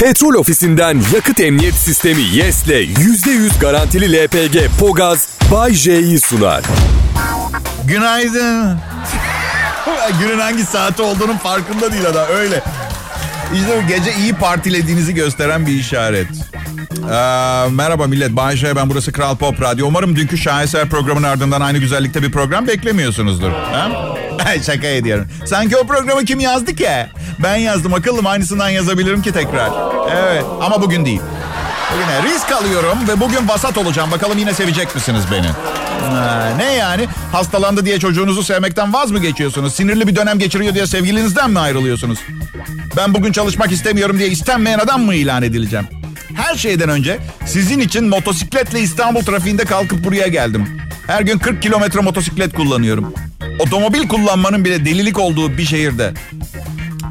Petrol ofisinden yakıt emniyet sistemi YES'le %100 garantili LPG Pogaz Bay J'yi sunar. Günaydın. Günün hangi saati olduğunun farkında değil adam öyle. İşte gece iyi partilediğinizi gösteren bir işaret. Ee, merhaba millet. Bay J, ben burası Kral Pop Radyo. Umarım dünkü şaheser programın ardından aynı güzellikte bir program beklemiyorsunuzdur. Ha? Şaka ediyorum. Sanki o programı kim yazdı ki? Ben yazdım akıllım aynısından yazabilirim ki tekrar. Evet ama bugün değil. Bugün risk alıyorum ve bugün vasat olacağım. Bakalım yine sevecek misiniz beni? Ha, ne yani? Hastalandı diye çocuğunuzu sevmekten vaz mı geçiyorsunuz? Sinirli bir dönem geçiriyor diye sevgilinizden mi ayrılıyorsunuz? Ben bugün çalışmak istemiyorum diye istenmeyen adam mı ilan edileceğim? Her şeyden önce sizin için motosikletle İstanbul trafiğinde kalkıp buraya geldim. Her gün 40 kilometre motosiklet kullanıyorum. Otomobil kullanmanın bile delilik olduğu bir şehirde.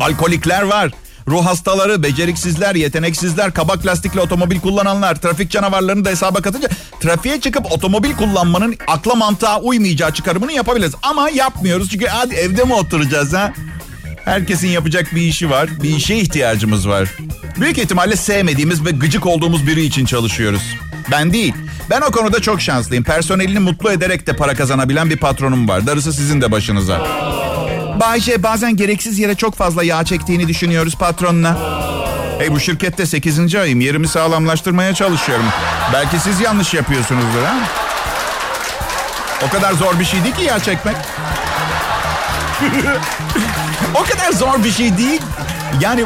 Alkolikler var. Ruh hastaları, beceriksizler, yeteneksizler, kabak lastikli otomobil kullananlar, trafik canavarlarını da hesaba katınca trafiğe çıkıp otomobil kullanmanın akla mantığa uymayacağı çıkarımını yapabiliriz. Ama yapmıyoruz çünkü hadi evde mi oturacağız ha? Herkesin yapacak bir işi var, bir işe ihtiyacımız var. Büyük ihtimalle sevmediğimiz ve gıcık olduğumuz biri için çalışıyoruz. Ben değil. Ben o konuda çok şanslıyım. Personelini mutlu ederek de para kazanabilen bir patronum var. Darısı sizin de başınıza. Bayce bazen gereksiz yere çok fazla yağ çektiğini düşünüyoruz patronuna. Hey bu şirkette 8. ayım yerimi sağlamlaştırmaya çalışıyorum. Belki siz yanlış yapıyorsunuzdur ha? O kadar zor bir şey değil ki yağ çekmek. o kadar zor bir şey değil. Yani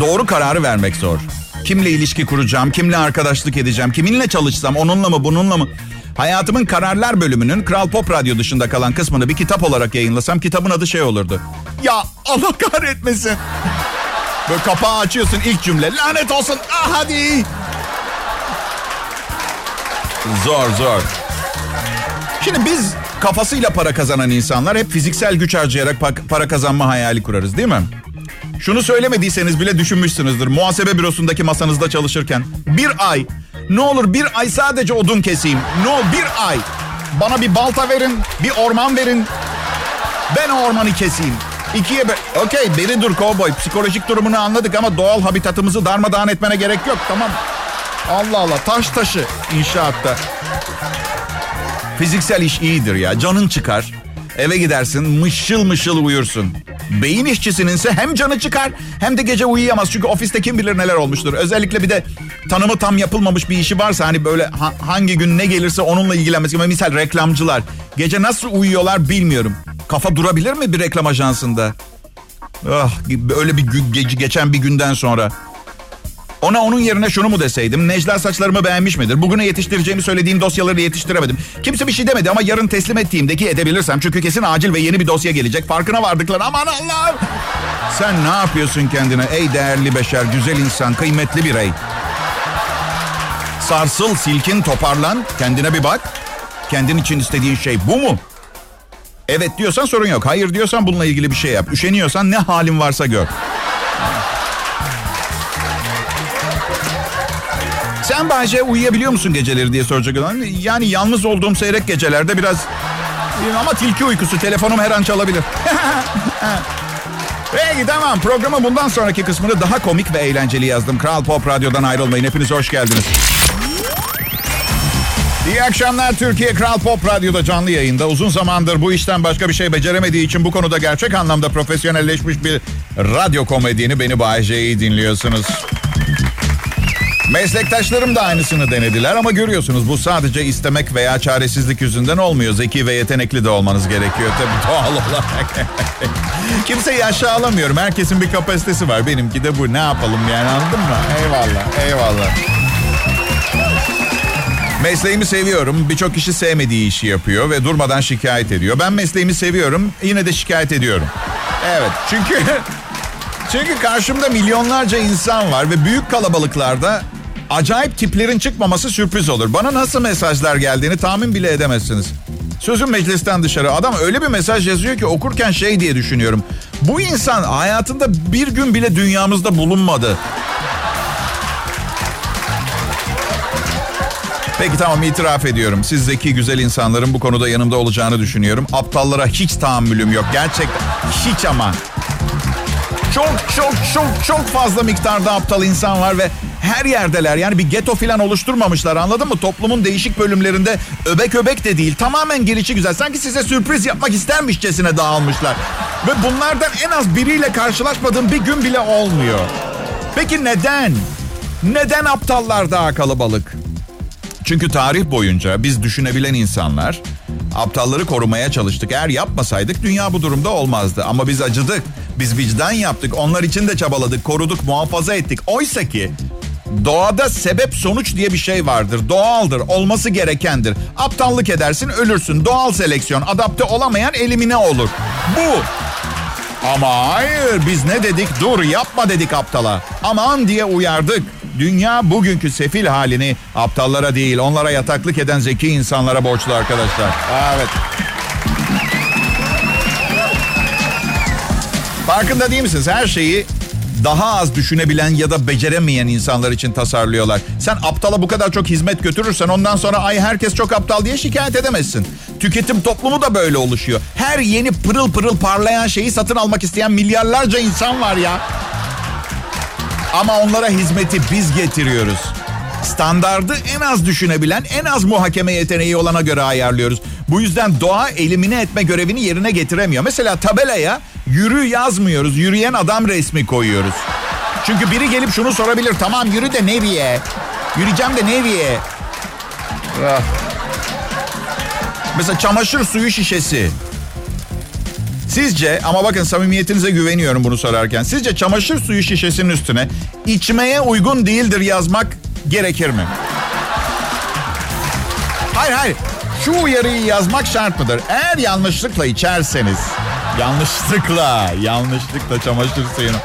doğru kararı vermek zor. Kimle ilişki kuracağım, kimle arkadaşlık edeceğim, kiminle çalışsam, onunla mı, bununla mı? Hayatımın kararlar bölümünün Kral Pop Radyo dışında kalan kısmını bir kitap olarak yayınlasam kitabın adı şey olurdu. Ya Allah kahretmesin. Böyle kapağı açıyorsun ilk cümle. Lanet olsun. Ah hadi. Zor zor. Şimdi biz kafasıyla para kazanan insanlar hep fiziksel güç harcayarak para kazanma hayali kurarız değil mi? Şunu söylemediyseniz bile düşünmüşsünüzdür. Muhasebe bürosundaki masanızda çalışırken. Bir ay. Ne olur bir ay sadece odun keseyim. Olur bir ay. Bana bir balta verin. Bir orman verin. Ben o ormanı keseyim. İkiye be... Okey beri dur kovboy. Psikolojik durumunu anladık ama doğal habitatımızı darmadağın etmene gerek yok. Tamam. Allah Allah taş taşı inşaatta. Fiziksel iş iyidir ya. Canın çıkar. Eve gidersin mışıl mışıl uyursun. Beyin işçisinin ise hem canı çıkar hem de gece uyuyamaz. Çünkü ofiste kim bilir neler olmuştur. Özellikle bir de tanımı tam yapılmamış bir işi varsa hani böyle ha, hangi gün ne gelirse onunla ilgilenmesi. Misal reklamcılar. Gece nasıl uyuyorlar bilmiyorum. Kafa durabilir mi bir reklam ajansında? Ah, öyle bir gün, geçen bir günden sonra. Ona onun yerine şunu mu deseydim? Necla saçlarımı beğenmiş midir? Bugüne yetiştireceğimi söylediğim dosyaları yetiştiremedim. Kimse bir şey demedi ama yarın teslim ettiğimdeki edebilirsem. Çünkü kesin acil ve yeni bir dosya gelecek. Farkına vardıkları. Aman Allah'ım. Sen ne yapıyorsun kendine ey değerli beşer, güzel insan, kıymetli birey? Sarsıl, silkin, toparlan. Kendine bir bak. Kendin için istediğin şey bu mu? Evet diyorsan sorun yok. Hayır diyorsan bununla ilgili bir şey yap. Üşeniyorsan ne halin varsa gör. Sen Bayce uyuyabiliyor musun geceleri diye soracak. Yani yalnız olduğum seyrek gecelerde biraz... Ama tilki uykusu telefonum her an çalabilir. Peki tamam programın bundan sonraki kısmını daha komik ve eğlenceli yazdım. Kral Pop Radyo'dan ayrılmayın. Hepiniz hoş geldiniz. İyi akşamlar Türkiye Kral Pop Radyo'da canlı yayında. Uzun zamandır bu işten başka bir şey beceremediği için bu konuda gerçek anlamda profesyonelleşmiş bir radyo komedyeni beni Bayece'yi dinliyorsunuz. Meslektaşlarım da aynısını denediler ama görüyorsunuz bu sadece istemek veya çaresizlik yüzünden olmuyor. Zeki ve yetenekli de olmanız gerekiyor tabii doğal olarak. Kimseyi aşağılamıyorum. Herkesin bir kapasitesi var. Benimki de bu. Ne yapalım yani anladın mı? Eyvallah, eyvallah. Mesleğimi seviyorum. Birçok kişi sevmediği işi yapıyor ve durmadan şikayet ediyor. Ben mesleğimi seviyorum. Yine de şikayet ediyorum. Evet. Çünkü çünkü karşımda milyonlarca insan var ve büyük kalabalıklarda acayip tiplerin çıkmaması sürpriz olur. Bana nasıl mesajlar geldiğini tahmin bile edemezsiniz. Sözüm meclisten dışarı. Adam öyle bir mesaj yazıyor ki okurken şey diye düşünüyorum. Bu insan hayatında bir gün bile dünyamızda bulunmadı. Peki tamam itiraf ediyorum. Siz zeki güzel insanların bu konuda yanımda olacağını düşünüyorum. Aptallara hiç tahammülüm yok. Gerçekten hiç ama. Çok çok çok çok fazla miktarda aptal insan var ve her yerdeler. Yani bir geto falan oluşturmamışlar anladın mı? Toplumun değişik bölümlerinde öbek öbek de değil. Tamamen gelişi güzel. Sanki size sürpriz yapmak istermişçesine dağılmışlar. Ve bunlardan en az biriyle karşılaşmadığım bir gün bile olmuyor. Peki neden? Neden aptallar daha kalabalık? Çünkü tarih boyunca biz düşünebilen insanlar aptalları korumaya çalıştık. Eğer yapmasaydık dünya bu durumda olmazdı. Ama biz acıdık. Biz vicdan yaptık. Onlar için de çabaladık, koruduk, muhafaza ettik. Oysa ki doğada sebep sonuç diye bir şey vardır. Doğaldır, olması gerekendir. Aptallık edersin, ölürsün. Doğal seleksiyon, adapte olamayan elimine olur. Bu. Ama hayır biz ne dedik? Dur yapma dedik aptala. Aman diye uyardık. Dünya bugünkü sefil halini aptallara değil onlara yataklık eden zeki insanlara borçlu arkadaşlar. Evet. Farkında değil misiniz? Her şeyi daha az düşünebilen ya da beceremeyen insanlar için tasarlıyorlar. Sen aptala bu kadar çok hizmet götürürsen ondan sonra ay herkes çok aptal diye şikayet edemezsin. Tüketim toplumu da böyle oluşuyor. Her yeni pırıl pırıl parlayan şeyi satın almak isteyen milyarlarca insan var ya. Ama onlara hizmeti biz getiriyoruz. Standardı en az düşünebilen, en az muhakeme yeteneği olana göre ayarlıyoruz. Bu yüzden doğa elimine etme görevini yerine getiremiyor. Mesela tabelaya yürü yazmıyoruz. Yürüyen adam resmi koyuyoruz. Çünkü biri gelip şunu sorabilir. Tamam yürü de nereye? Yürüyeceğim de nereye? Ah. Mesela çamaşır suyu şişesi. Sizce ama bakın samimiyetinize güveniyorum bunu sorarken. Sizce çamaşır suyu şişesinin üstüne içmeye uygun değildir yazmak gerekir mi? Hayır hayır. Şu uyarıyı yazmak şart mıdır? Eğer yanlışlıkla içerseniz, yanlışlıkla, yanlışlıkla çamaşır suyunu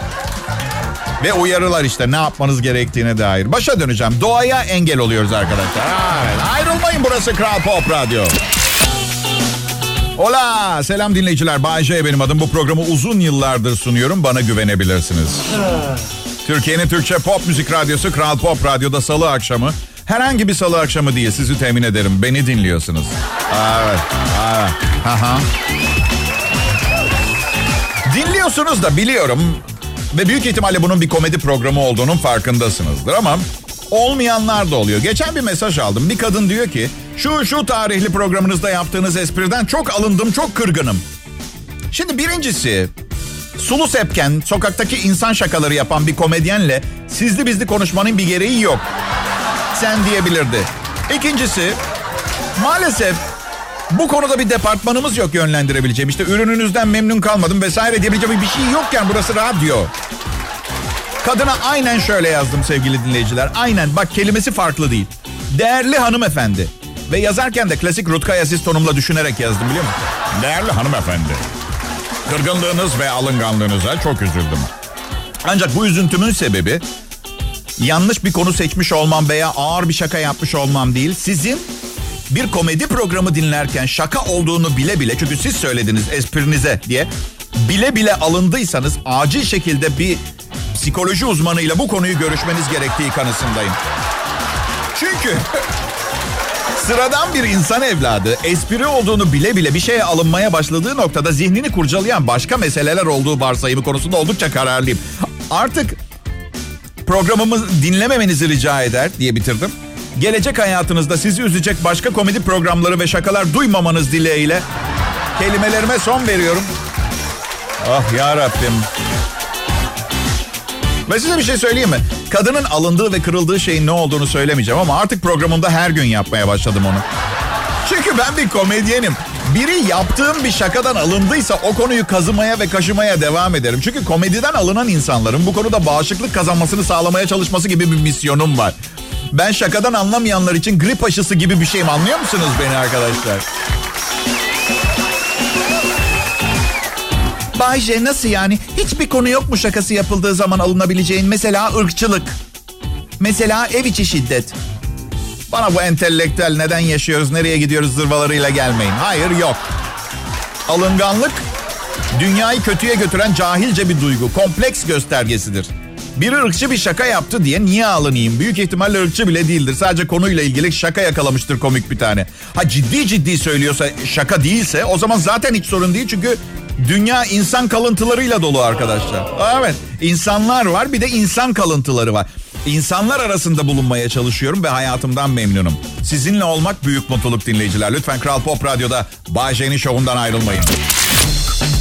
ve uyarılar işte ne yapmanız gerektiğine dair. Başa döneceğim. Doğaya engel oluyoruz arkadaşlar. Evet, ayrılmayın burası Kral Pop Radyo. Hola, selam dinleyiciler. Bay J benim adım. Bu programı uzun yıllardır sunuyorum. Bana güvenebilirsiniz. Türkiye'nin Türkçe pop müzik radyosu Kral Pop Radyo'da salı akşamı. Herhangi bir salı akşamı değil sizi temin ederim. Beni dinliyorsunuz. Evet. evet. Aha. Dinliyorsunuz da biliyorum. Ve büyük ihtimalle bunun bir komedi programı olduğunun farkındasınızdır ama olmayanlar da oluyor. Geçen bir mesaj aldım. Bir kadın diyor ki şu şu tarihli programınızda yaptığınız espriden çok alındım, çok kırgınım. Şimdi birincisi sulu sepken sokaktaki insan şakaları yapan bir komedyenle sizli bizli konuşmanın bir gereği yok. Sen diyebilirdi. İkincisi maalesef bu konuda bir departmanımız yok yönlendirebileceğim. İşte ürününüzden memnun kalmadım vesaire diyebileceğim bir şey yokken burası radyo. Kadına aynen şöyle yazdım sevgili dinleyiciler. Aynen bak kelimesi farklı değil. Değerli hanımefendi. Ve yazarken de klasik Rutkay Aziz tonumla düşünerek yazdım biliyor musun? Değerli hanımefendi. Kırgınlığınız ve alınganlığınıza çok üzüldüm. Ancak bu üzüntümün sebebi yanlış bir konu seçmiş olmam veya ağır bir şaka yapmış olmam değil. Sizin bir komedi programı dinlerken şaka olduğunu bile bile çünkü siz söylediniz esprinize diye bile bile alındıysanız acil şekilde bir psikoloji uzmanıyla bu konuyu görüşmeniz gerektiği kanısındayım. Çünkü sıradan bir insan evladı espri olduğunu bile bile bir şeye alınmaya başladığı noktada zihnini kurcalayan başka meseleler olduğu varsayımı konusunda oldukça kararlıyım. Artık programımı dinlememenizi rica eder diye bitirdim. Gelecek hayatınızda sizi üzecek başka komedi programları ve şakalar duymamanız dileğiyle kelimelerime son veriyorum. Ah ya Rabbim. Ve size bir şey söyleyeyim mi? Kadının alındığı ve kırıldığı şeyin ne olduğunu söylemeyeceğim ama artık programımda her gün yapmaya başladım onu. Çünkü ben bir komedyenim. Biri yaptığım bir şakadan alındıysa o konuyu kazımaya ve kaşımaya devam ederim. Çünkü komediden alınan insanların bu konuda bağışıklık kazanmasını sağlamaya çalışması gibi bir misyonum var. Ben şakadan anlamayanlar için grip aşısı gibi bir şeyim anlıyor musunuz beni arkadaşlar? Bay J nasıl yani? Hiçbir konu yok mu şakası yapıldığı zaman alınabileceğin? Mesela ırkçılık. Mesela ev içi şiddet. Bana bu entelektüel neden yaşıyoruz, nereye gidiyoruz zırvalarıyla gelmeyin. Hayır yok. Alınganlık dünyayı kötüye götüren cahilce bir duygu. Kompleks göstergesidir. Biri ırkçı bir şaka yaptı diye niye alınayım? Büyük ihtimalle ırkçı bile değildir. Sadece konuyla ilgili şaka yakalamıştır komik bir tane. Ha ciddi ciddi söylüyorsa şaka değilse o zaman zaten hiç sorun değil. Çünkü Dünya insan kalıntılarıyla dolu arkadaşlar. Evet insanlar var bir de insan kalıntıları var. İnsanlar arasında bulunmaya çalışıyorum ve hayatımdan memnunum. Sizinle olmak büyük mutluluk dinleyiciler. Lütfen Kral Pop Radyo'da Bay J'nin şovundan ayrılmayın.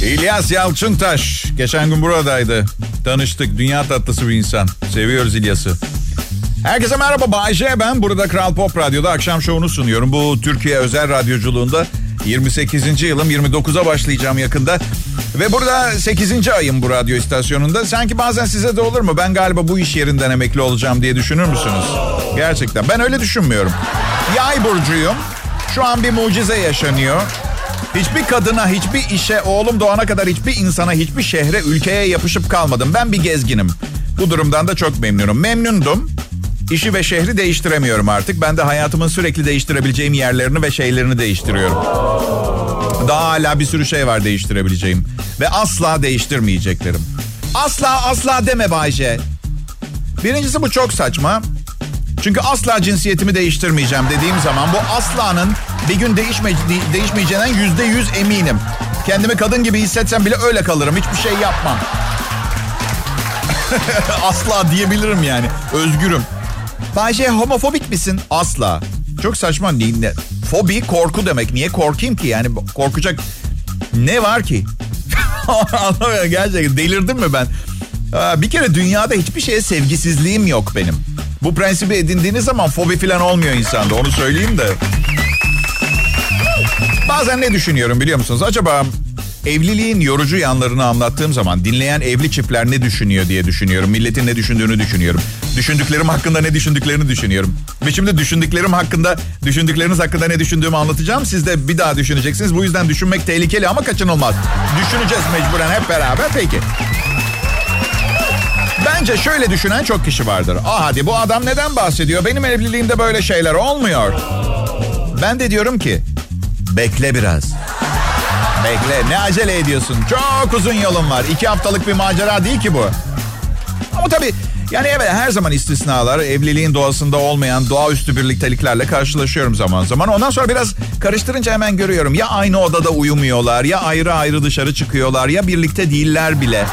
İlyas Yalçıntaş. Geçen gün buradaydı. Tanıştık. Dünya tatlısı bir insan. Seviyoruz İlyas'ı. Herkese merhaba Bay J. Ben burada Kral Pop Radyo'da akşam şovunu sunuyorum. Bu Türkiye özel radyoculuğunda 28. yılım 29'a başlayacağım yakında. Ve burada 8. ayım bu radyo istasyonunda. Sanki bazen size de olur mu? Ben galiba bu iş yerinden emekli olacağım diye düşünür müsünüz? Gerçekten. Ben öyle düşünmüyorum. Yay burcuyum. Şu an bir mucize yaşanıyor. Hiçbir kadına, hiçbir işe, oğlum doğana kadar hiçbir insana, hiçbir şehre, ülkeye yapışıp kalmadım. Ben bir gezginim. Bu durumdan da çok memnunum. Memnundum. İşi ve şehri değiştiremiyorum artık. Ben de hayatımın sürekli değiştirebileceğim yerlerini ve şeylerini değiştiriyorum. Daha hala bir sürü şey var değiştirebileceğim. Ve asla değiştirmeyeceklerim. Asla asla deme Bayce. Birincisi bu çok saçma. Çünkü asla cinsiyetimi değiştirmeyeceğim dediğim zaman bu aslanın bir gün değişme, değişmeyeceğinden yüzde yüz eminim. Kendimi kadın gibi hissetsem bile öyle kalırım. Hiçbir şey yapmam. asla diyebilirim yani. Özgürüm. Bayce homofobik misin? Asla. Çok saçma. Ne? Fobi korku demek. Niye korkayım ki? Yani korkacak ne var ki? Anlamıyorum gerçekten. Delirdim mi ben? Bir kere dünyada hiçbir şeye sevgisizliğim yok benim. Bu prensibi edindiğiniz zaman fobi falan olmuyor insanda. Onu söyleyeyim de. Bazen ne düşünüyorum biliyor musunuz? Acaba evliliğin yorucu yanlarını anlattığım zaman dinleyen evli çiftler ne düşünüyor diye düşünüyorum. Milletin ne düşündüğünü düşünüyorum. Düşündüklerim hakkında ne düşündüklerini düşünüyorum. Ve şimdi düşündüklerim hakkında, düşündükleriniz hakkında ne düşündüğümü anlatacağım. Siz de bir daha düşüneceksiniz. Bu yüzden düşünmek tehlikeli ama kaçınılmaz. Düşüneceğiz mecburen hep beraber. Peki. Bence şöyle düşünen çok kişi vardır. Ah hadi bu adam neden bahsediyor? Benim evliliğimde böyle şeyler olmuyor. Ben de diyorum ki bekle biraz. Bekle ne acele ediyorsun? Çok uzun yolun var. İki haftalık bir macera değil ki bu. Ama tabii yani evet her zaman istisnalar evliliğin doğasında olmayan doğaüstü birlikteliklerle karşılaşıyorum zaman zaman. Ondan sonra biraz karıştırınca hemen görüyorum. Ya aynı odada uyumuyorlar ya ayrı ayrı dışarı çıkıyorlar ya birlikte değiller bile.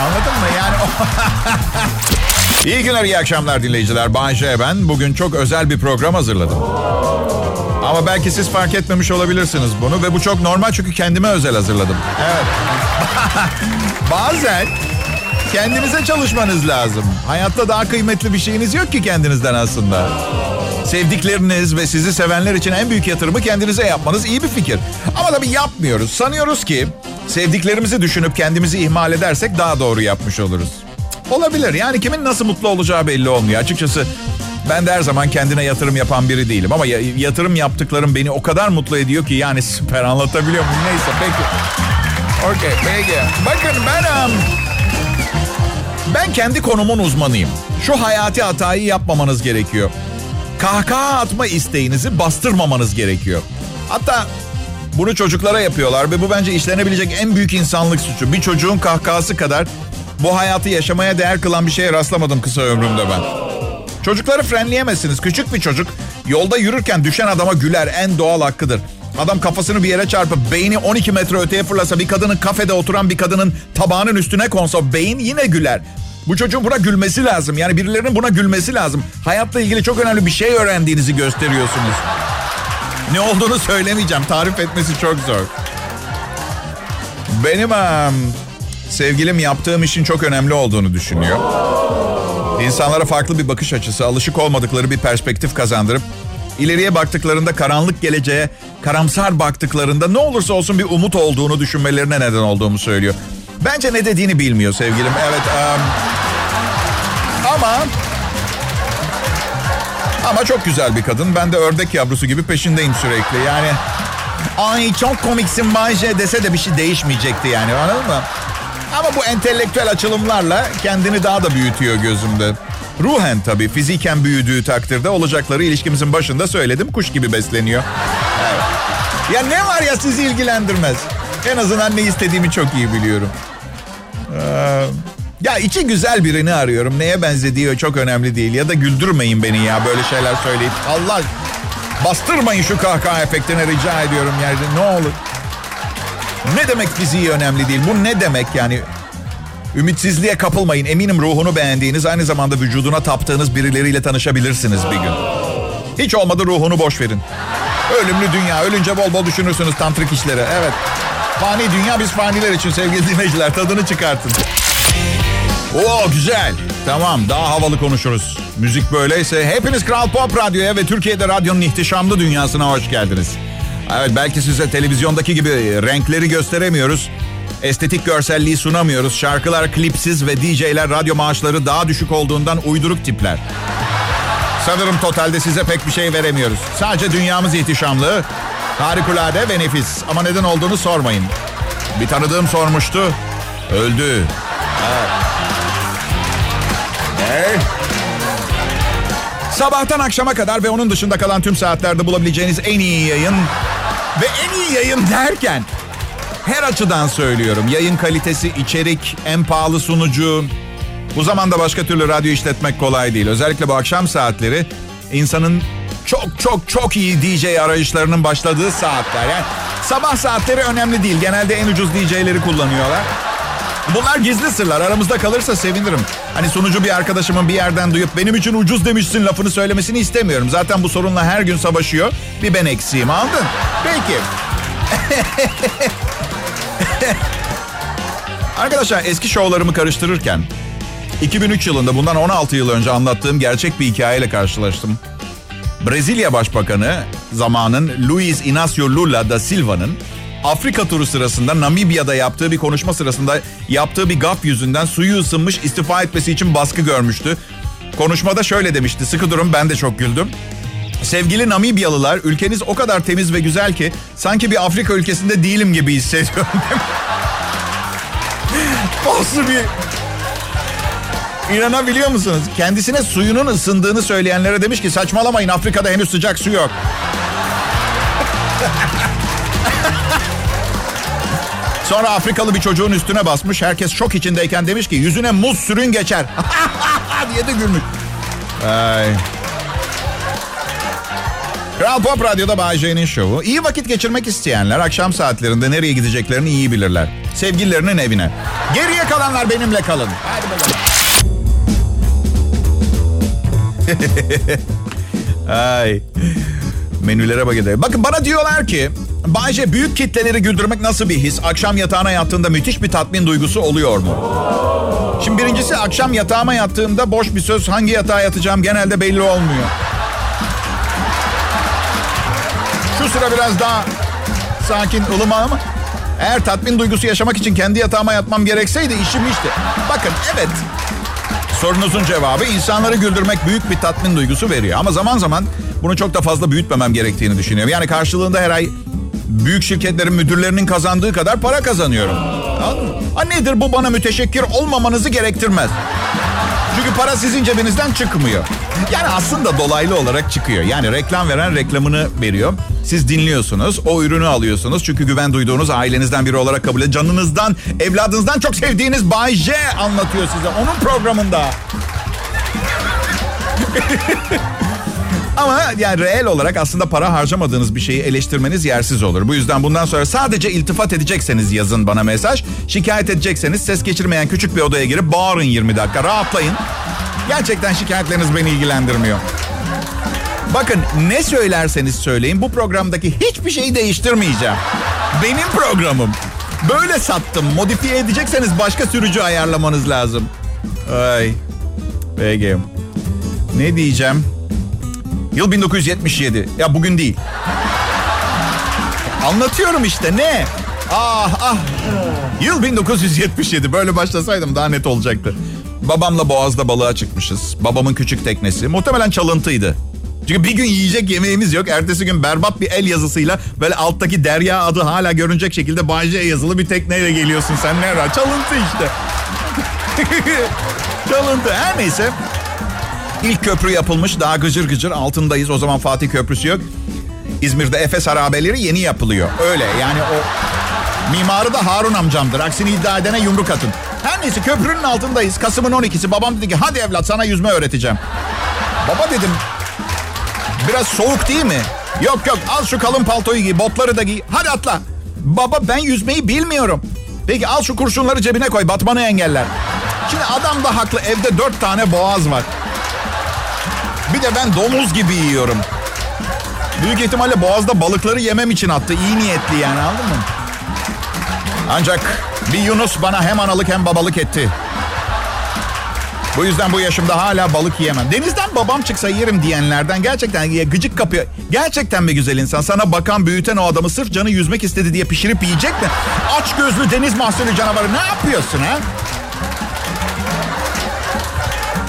Anladın mı? Yani İyi günler, iyi akşamlar dinleyiciler. Bay ben. Bugün çok özel bir program hazırladım. Ama belki siz fark etmemiş olabilirsiniz bunu ve bu çok normal çünkü kendime özel hazırladım. Evet. Bazen kendinize çalışmanız lazım. Hayatta daha kıymetli bir şeyiniz yok ki kendinizden aslında. Sevdikleriniz ve sizi sevenler için en büyük yatırımı kendinize yapmanız iyi bir fikir. Ama tabii yapmıyoruz. Sanıyoruz ki sevdiklerimizi düşünüp kendimizi ihmal edersek daha doğru yapmış oluruz. Olabilir. Yani kimin nasıl mutlu olacağı belli olmuyor. Açıkçası ben de her zaman kendine yatırım yapan biri değilim. Ama yatırım yaptıklarım beni o kadar mutlu ediyor ki yani süper anlatabiliyor muyum? Neyse peki. Okey peki. Bakın ben... Um, ben kendi konumun uzmanıyım. Şu hayati hatayı yapmamanız gerekiyor. Kahkaha atma isteğinizi bastırmamanız gerekiyor. Hatta bunu çocuklara yapıyorlar ve bu bence işlenebilecek en büyük insanlık suçu. Bir çocuğun kahkahası kadar bu hayatı yaşamaya değer kılan bir şeye rastlamadım kısa ömrümde ben. Çocukları frenleyemezsiniz. Küçük bir çocuk yolda yürürken düşen adama güler. En doğal hakkıdır. Adam kafasını bir yere çarpıp beyni 12 metre öteye fırlasa bir kadının kafede oturan bir kadının tabağının üstüne konsa beyin yine güler. Bu çocuğun buna gülmesi lazım. Yani birilerinin buna gülmesi lazım. Hayatla ilgili çok önemli bir şey öğrendiğinizi gösteriyorsunuz. Ne olduğunu söylemeyeceğim. Tarif etmesi çok zor. Benim sevgilim yaptığım işin çok önemli olduğunu düşünüyor. İnsanlara farklı bir bakış açısı, alışık olmadıkları bir perspektif kazandırıp ileriye baktıklarında karanlık geleceğe karamsar baktıklarında ne olursa olsun bir umut olduğunu düşünmelerine neden olduğumu söylüyor. Bence ne dediğini bilmiyor sevgilim. Evet. Um, ama ama çok güzel bir kadın. Ben de ördek yavrusu gibi peşindeyim sürekli. Yani ay çok komiksin Bayce dese de bir şey değişmeyecekti yani anladın mı? Ama bu entelektüel açılımlarla kendini daha da büyütüyor gözümde. Ruhen tabii fiziken büyüdüğü takdirde olacakları ilişkimizin başında söyledim kuş gibi besleniyor. Ya ne var ya sizi ilgilendirmez. En azından ne istediğimi çok iyi biliyorum. Ee, ya içi güzel birini arıyorum. Neye benzediği çok önemli değil. Ya da güldürmeyin beni ya böyle şeyler söyleyip. Allah bastırmayın şu kahkaha efektini rica ediyorum yani ne olur. Ne demek fiziği önemli değil? Bu ne demek yani? Ümitsizliğe kapılmayın. Eminim ruhunu beğendiğiniz, aynı zamanda vücuduna taptığınız birileriyle tanışabilirsiniz bir gün. Hiç olmadı ruhunu boş verin. Ölümlü dünya. Ölünce bol bol düşünürsünüz tantrik işleri. Evet. Fani dünya biz faniler için sevgili dinleyiciler. Tadını çıkartın. Oo güzel. Tamam daha havalı konuşuruz. Müzik böyleyse hepiniz Kral Pop Radyo'ya ve Türkiye'de radyonun ihtişamlı dünyasına hoş geldiniz. Evet belki size televizyondaki gibi renkleri gösteremiyoruz. Estetik görselliği sunamıyoruz. Şarkılar klipsiz ve DJ'ler radyo maaşları daha düşük olduğundan uyduruk tipler. Sanırım totalde size pek bir şey veremiyoruz. Sadece dünyamız ihtişamlı, harikulade ve nefis. Ama neden olduğunu sormayın. Bir tanıdığım sormuştu. Öldü. Evet. Hey. Sabahtan akşama kadar ve onun dışında kalan tüm saatlerde bulabileceğiniz en iyi yayın ve en iyi yayın derken her açıdan söylüyorum. Yayın kalitesi, içerik, en pahalı sunucu. Bu zamanda başka türlü radyo işletmek kolay değil. Özellikle bu akşam saatleri insanın çok çok çok iyi DJ arayışlarının başladığı saatler. Yani sabah saatleri önemli değil. Genelde en ucuz DJ'leri kullanıyorlar. Bunlar gizli sırlar. Aramızda kalırsa sevinirim. Hani sunucu bir arkadaşımın bir yerden duyup benim için ucuz demişsin lafını söylemesini istemiyorum. Zaten bu sorunla her gün savaşıyor. Bir ben eksiğim aldın. Peki. Arkadaşlar eski şovlarımı karıştırırken 2003 yılında bundan 16 yıl önce anlattığım gerçek bir hikayeyle karşılaştım. Brezilya Başbakanı zamanın Luiz Inácio Lula da Silva'nın Afrika turu sırasında Namibya'da yaptığı bir konuşma sırasında yaptığı bir gaf yüzünden suyu ısınmış istifa etmesi için baskı görmüştü. Konuşmada şöyle demişti. Sıkı durun ben de çok güldüm. Sevgili Namibyalılar ülkeniz o kadar temiz ve güzel ki sanki bir Afrika ülkesinde değilim gibi hissediyorum. Nasıl bir... İnanabiliyor musunuz? Kendisine suyunun ısındığını söyleyenlere demiş ki saçmalamayın Afrika'da henüz sıcak su yok. Sonra Afrikalı bir çocuğun üstüne basmış. Herkes şok içindeyken demiş ki yüzüne muz sürün geçer. diye de gülmüş. Ay. Kral Pop Radyo'da Bay J'nin şovu. İyi vakit geçirmek isteyenler akşam saatlerinde nereye gideceklerini iyi bilirler. Sevgililerinin evine. Geriye kalanlar benimle kalın. Hadi bakalım. Ay. Menülere bak edelim. Bakın bana diyorlar ki Bayce büyük kitleleri güldürmek nasıl bir his? Akşam yatağına yattığında müthiş bir tatmin duygusu oluyor mu? Şimdi birincisi akşam yatağıma yattığımda boş bir söz hangi yatağa yatacağım genelde belli olmuyor. Şu sıra biraz daha sakin, ılıma ama eğer tatmin duygusu yaşamak için kendi yatağıma yatmam gerekseydi işim işte. Bakın evet sorunuzun cevabı insanları güldürmek büyük bir tatmin duygusu veriyor. Ama zaman zaman bunu çok da fazla büyütmemem gerektiğini düşünüyorum. Yani karşılığında her ay büyük şirketlerin müdürlerinin kazandığı kadar para kazanıyorum. Ha nedir bu bana müteşekkir olmamanızı gerektirmez. Çünkü para sizin cebinizden çıkmıyor. Yani aslında dolaylı olarak çıkıyor. Yani reklam veren reklamını veriyor. Siz dinliyorsunuz, o ürünü alıyorsunuz. Çünkü güven duyduğunuz ailenizden biri olarak kabul ediyor. Canınızdan, evladınızdan çok sevdiğiniz Bay J anlatıyor size. Onun programında. Ama yani reel olarak aslında para harcamadığınız bir şeyi eleştirmeniz yersiz olur. Bu yüzden bundan sonra sadece iltifat edecekseniz yazın bana mesaj. Şikayet edecekseniz ses geçirmeyen küçük bir odaya girip bağırın 20 dakika. Rahatlayın. Gerçekten şikayetleriniz beni ilgilendirmiyor. Bakın ne söylerseniz söyleyin bu programdaki hiçbir şeyi değiştirmeyeceğim. Benim programım. Böyle sattım. Modifiye edecekseniz başka sürücü ayarlamanız lazım. Ay. Peki. Ne diyeceğim? Yıl 1977. Ya bugün değil. Anlatıyorum işte ne? Ah ah. Yıl 1977. Böyle başlasaydım daha net olacaktı. Babamla Boğaz'da balığa çıkmışız. Babamın küçük teknesi. Muhtemelen çalıntıydı. Çünkü bir gün yiyecek yemeğimiz yok. Ertesi gün berbat bir el yazısıyla böyle alttaki Derya adı hala görünecek şekilde Bayce yazılı bir tekneyle geliyorsun sen ne ara? Çalıntı işte. Çalıntı. Her neyse. İlk köprü yapılmış. Daha gıcır gıcır altındayız. O zaman Fatih Köprüsü yok. İzmir'de Efes harabeleri yeni yapılıyor. Öyle yani o mimarı da Harun amcamdır. Aksini iddia edene yumruk atın. Her neyse köprünün altındayız. Kasım'ın 12'si. Babam dedi ki hadi evlat sana yüzme öğreteceğim. Baba dedim biraz soğuk değil mi? Yok yok al şu kalın paltoyu giy botları da giy. Hadi atla. Baba ben yüzmeyi bilmiyorum. Peki al şu kurşunları cebine koy batmanı engeller. Şimdi adam da haklı evde dört tane boğaz var. Bir de ben domuz gibi yiyorum. Büyük ihtimalle boğazda balıkları yemem için attı. İyi niyetli yani anladın mı? Ancak bir Yunus bana hem analık hem babalık etti. Bu yüzden bu yaşımda hala balık yiyemem. Denizden babam çıksa yerim diyenlerden gerçekten gıcık kapıyor. Gerçekten mi güzel insan? Sana bakan büyüten o adamı sırf canı yüzmek istedi diye pişirip yiyecek mi? Aç gözlü deniz mahsulü canavarı ne yapıyorsun ha?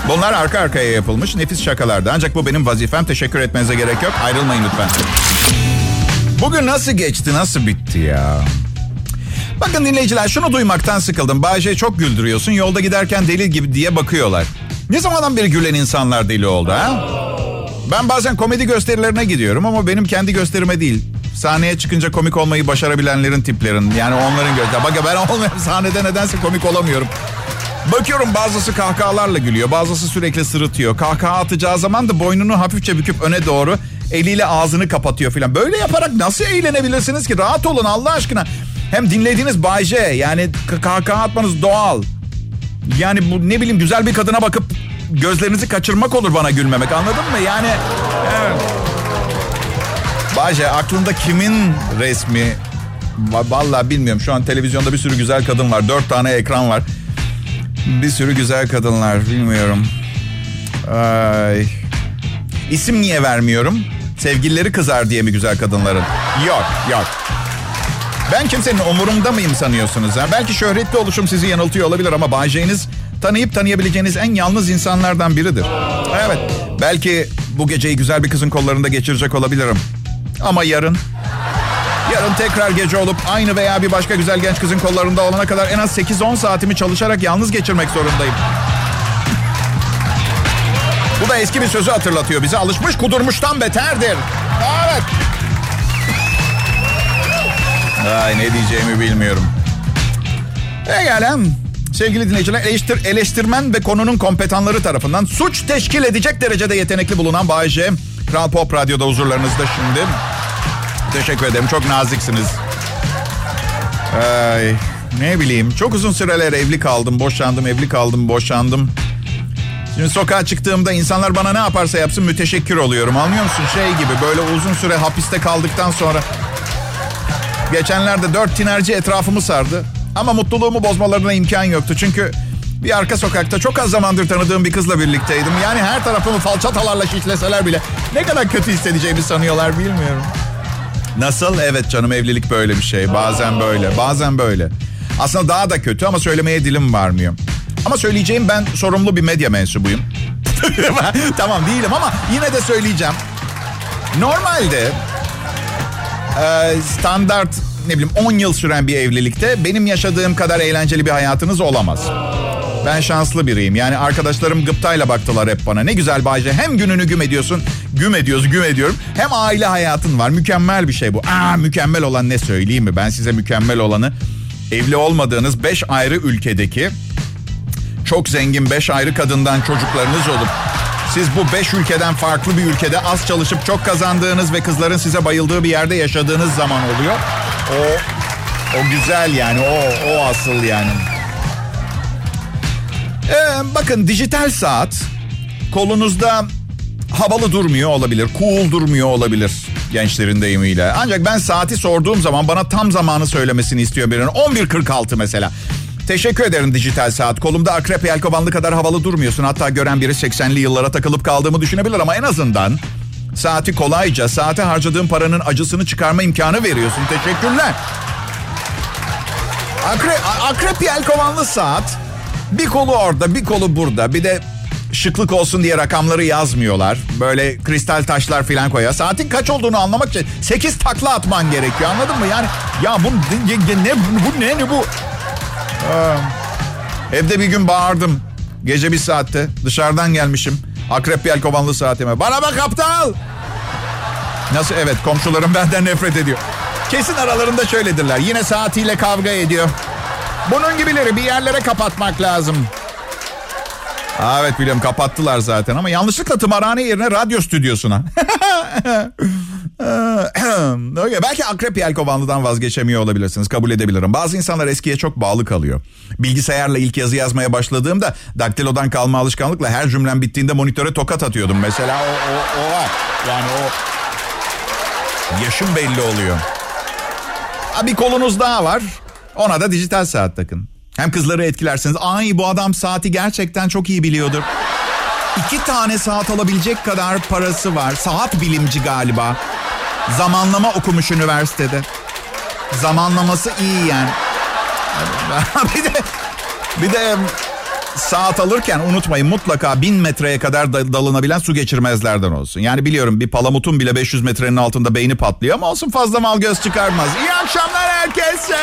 Bunlar arka arkaya yapılmış nefis şakalardı. Ancak bu benim vazifem. Teşekkür etmenize gerek yok. Ayrılmayın lütfen. Bugün nasıl geçti, nasıl bitti ya? Bakın dinleyiciler şunu duymaktan sıkıldım. Bayce çok güldürüyorsun. Yolda giderken deli gibi diye bakıyorlar. Ne zamandan beri gülen insanlar deli oldu ha? Ben bazen komedi gösterilerine gidiyorum ama benim kendi gösterime değil. Sahneye çıkınca komik olmayı başarabilenlerin tiplerin. Yani onların göster. Bak ben olmuyorum sahnede nedense komik olamıyorum. Bakıyorum bazısı kahkahalarla gülüyor. Bazısı sürekli sırıtıyor. Kahkaha atacağı zaman da boynunu hafifçe büküp öne doğru eliyle ağzını kapatıyor filan. Böyle yaparak nasıl eğlenebilirsiniz ki? Rahat olun Allah aşkına. Hem dinlediğiniz Bay J yani kahkaha atmanız doğal. Yani bu ne bileyim güzel bir kadına bakıp gözlerinizi kaçırmak olur bana gülmemek anladın mı? Yani evet. Bay aklında kimin resmi? Vallahi bilmiyorum şu an televizyonda bir sürü güzel kadın var. Dört tane ekran var. Bir sürü güzel kadınlar bilmiyorum. Ay. İsim niye vermiyorum? Sevgilileri kızar diye mi güzel kadınların? Yok yok. Ben kimsenin umurumda mıyım sanıyorsunuz? Ha? Belki şöhretli oluşum sizi yanıltıyor olabilir ama Bayce'niz tanıyıp tanıyabileceğiniz en yalnız insanlardan biridir. Evet. Belki bu geceyi güzel bir kızın kollarında geçirecek olabilirim. Ama yarın Yarın tekrar gece olup aynı veya bir başka güzel genç kızın kollarında olana kadar en az 8-10 saatimi çalışarak yalnız geçirmek zorundayım. Bu da eski bir sözü hatırlatıyor bize. Alışmış kudurmuştan beterdir. Evet. Ay ne diyeceğimi bilmiyorum. Pekala. Sevgili dinleyiciler eleştir, eleştirmen ve konunun kompetanları tarafından suç teşkil edecek derecede yetenekli bulunan Bayece Kral Pop Radyo'da huzurlarınızda şimdi. Teşekkür ederim. Çok naziksiniz. Ay, ne bileyim. Çok uzun süreler evli kaldım. Boşandım, evli kaldım, boşandım. Şimdi sokağa çıktığımda insanlar bana ne yaparsa yapsın müteşekkir oluyorum. Anlıyor musun? Şey gibi böyle uzun süre hapiste kaldıktan sonra... Geçenlerde dört tinerci etrafımı sardı. Ama mutluluğumu bozmalarına imkan yoktu. Çünkü bir arka sokakta çok az zamandır tanıdığım bir kızla birlikteydim. Yani her tarafımı falçatalarla şişleseler bile ne kadar kötü hissedeceğimi sanıyorlar bilmiyorum. Nasıl? Evet canım evlilik böyle bir şey. Bazen böyle, bazen böyle. Aslında daha da kötü ama söylemeye dilim varmıyor. Ama söyleyeceğim ben sorumlu bir medya mensubuyum. tamam değilim ama yine de söyleyeceğim. Normalde e, standart ne bileyim 10 yıl süren bir evlilikte benim yaşadığım kadar eğlenceli bir hayatınız olamaz. Ben şanslı biriyim. Yani arkadaşlarım gıptayla baktılar hep bana. Ne güzel Bayce. Hem gününü güm ediyorsun. Güm ediyoruz, güm ediyorum. Hem aile hayatın var. Mükemmel bir şey bu. Aa mükemmel olan ne söyleyeyim mi? Ben size mükemmel olanı evli olmadığınız 5 ayrı ülkedeki çok zengin 5 ayrı kadından çocuklarınız olup siz bu 5 ülkeden farklı bir ülkede az çalışıp çok kazandığınız ve kızların size bayıldığı bir yerde yaşadığınız zaman oluyor. O o güzel yani. O o asıl yani. Ee, bakın dijital saat kolunuzda havalı durmuyor olabilir. Cool durmuyor olabilir gençlerin deyimiyle. Ancak ben saati sorduğum zaman bana tam zamanı söylemesini istiyor birinin. 11.46 mesela. Teşekkür ederim dijital saat. Kolumda akrep yelkovanlı kadar havalı durmuyorsun. Hatta gören biri 80'li yıllara takılıp kaldığımı düşünebilir ama en azından saati kolayca saate harcadığım paranın acısını çıkarma imkanı veriyorsun. Teşekkürler. Akrep, akrep yelkovanlı saat bir kolu orada bir kolu burada. Bir de şıklık olsun diye rakamları yazmıyorlar. Böyle kristal taşlar falan koyuyor. Saatin kaç olduğunu anlamak için 8 takla atman gerekiyor anladın mı? Yani ya bu ne bu ne ne bu? Aa, evde bir gün bağırdım. Gece bir saatte dışarıdan gelmişim. Akrep yelkovanlı saatime. Bana bak aptal. Nasıl evet komşularım benden nefret ediyor. Kesin aralarında şöyledirler. Yine saatiyle kavga ediyor. Bunun gibileri bir yerlere kapatmak lazım. Aa, evet biliyorum kapattılar zaten ama yanlışlıkla tımarhane yerine radyo stüdyosuna. Belki akrep yelkovanlıdan vazgeçemiyor olabilirsiniz. Kabul edebilirim. Bazı insanlar eskiye çok bağlı kalıyor. Bilgisayarla ilk yazı yazmaya başladığımda daktilodan kalma alışkanlıkla her cümlem bittiğinde monitöre tokat atıyordum. Mesela o, o, o var. Yani o yaşım belli oluyor. Ha, bir kolunuz daha var. Ona da dijital saat takın. Hem kızları etkilersiniz. Ay bu adam saati gerçekten çok iyi biliyordur. İki tane saat alabilecek kadar parası var. Saat bilimci galiba. Zamanlama okumuş üniversitede. Zamanlaması iyi yani. bir de bir de saat alırken unutmayın mutlaka bin metreye kadar dalınabilen su geçirmezlerden olsun. Yani biliyorum bir palamutun bile 500 metrenin altında beyni patlıyor ama olsun fazla mal göz çıkarmaz. İyi akşamlar herkese.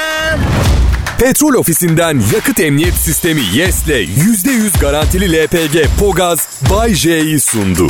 Petrol ofisinden yakıt emniyet sistemi YES'le %100 garantili LPG Pogaz Bay J'yi sundu.